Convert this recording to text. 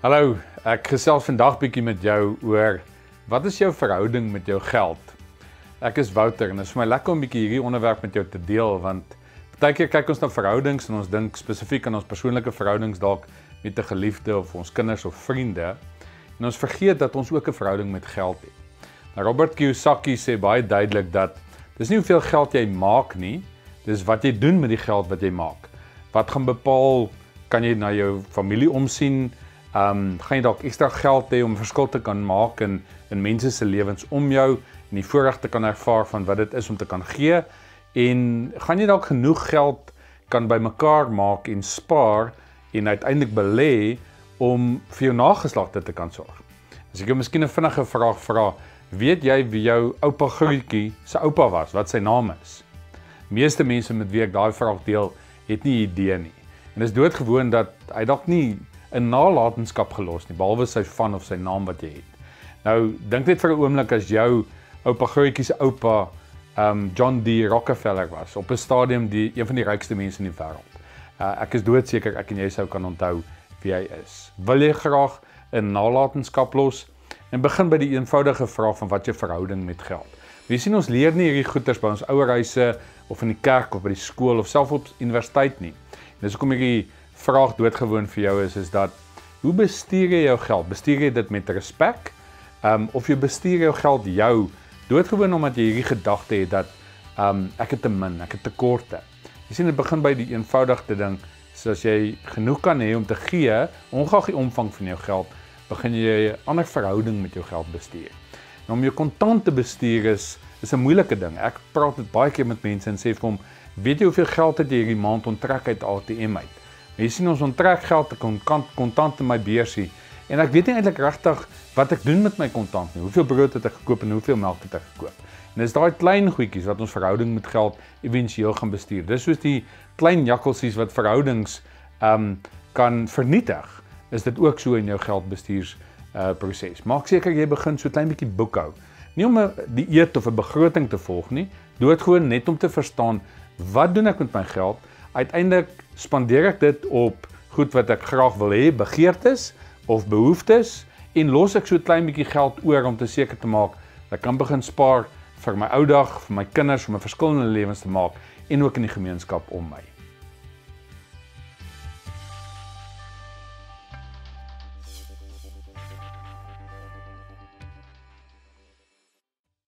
Hallo, ek gesels vandag bietjie met jou oor wat is jou verhouding met jou geld? Ek is Wouter en dit is vir my lekker om bietjie hierdie onderwerp met jou te deel want baie keer kyk ons na verhoudings en ons dink spesifiek aan ons persoonlike verhoudings dalk met 'n geliefde of ons kinders of vriende en ons vergeet dat ons ook 'n verhouding met geld het. Nou Robert Kiyosaki sê baie duidelik dat dis nie hoeveel geld jy maak nie, dis wat jy doen met die geld wat jy maak. Wat gaan bepaal kan jy na jou familie omsien? Ehm um, gaan jy dalk ekstra geld hê om verskil te kan maak in in mense se lewens om jou en die voorreg te kan ervaar van wat dit is om te kan gee en gaan jy dalk genoeg geld kan bymekaar maak en spaar en uiteindelik belê om vir jou nageslagte te kan sorg. As ek jou miskien 'n vinnige vraag vra, weet jy wie jou oupa Grootjie se oupa was, wat sy naam is? Meeste mense met wie ek daai vraag deel, het nie idee nie. En is doodgewoon dat hy dalk nie 'n nalatenskap gelos nie behalwe sy van of sy naam wat jy het. Nou dink net vir 'n oomblik as jou oupa grootjie se oupa um John D Rockefeller was op 'n stadium die een van die rykste mense in die wêreld. Uh, ek is doodseker ek en jy sou kan onthou wie hy is. Wil jy graag 'n nalatenskap los? En begin by die eenvoudige vraag van wat jou verhouding met geld. Jy sien ons leer nie hierdie goeters by ons ouerhuise of in die kerk of by die skool of selfs op universiteit nie. En dis hoekom ek hier vraag doodgewoon vir jou is is dat hoe bestuur jy jou geld? Bestuur jy dit met respek? Ehm um, of jy bestuur jou geld jou doodgewoon omdat jy hierdie gedagte het dat ehm um, ek het te min, ek het tekorte. Jy sien dit begin by die eenvoudigste ding, soos jy genoeg kan hê om te gee, ongeag die omvang van jou geld, begin jy 'n ander verhouding met jou geld bestuur. En om jou kontant te bestuur is is 'n moeilike ding. Ek praat met baie keer met mense en sê vir hom, "Weet jy hoeveel geld het jy hierdie maand onttrek uit ATM uit?" Jy sien ons onttrek geld te kontant kontant in my beursie en ek weet nie eintlik regtig wat ek doen met my kontant nie. Hoeveel brood het ek gekoop en hoeveel melk het ek gekoop? En dis daai klein goedjies wat ons verhouding met geld éventueel gaan bestuur. Dis soos die klein jakkalsies wat verhoudings ehm um, kan vernietig. Is dit ook so in jou geldbestuurs uh proses. Maak seker jy begin so klein bietjie boekhou. Nie om 'n dieet of 'n begroting te volg nie, doodgewoon net om te verstaan wat doen ek met my geld? Uiteindelik spandeer ek dit op goed wat ek graag wil hê, begeertes of behoeftes en los ek so klein bietjie geld oor om te seker te maak dat ek kan begin spaar vir my ou dag, vir my kinders om 'n verskil in hulle lewens te maak en ook in die gemeenskap om my.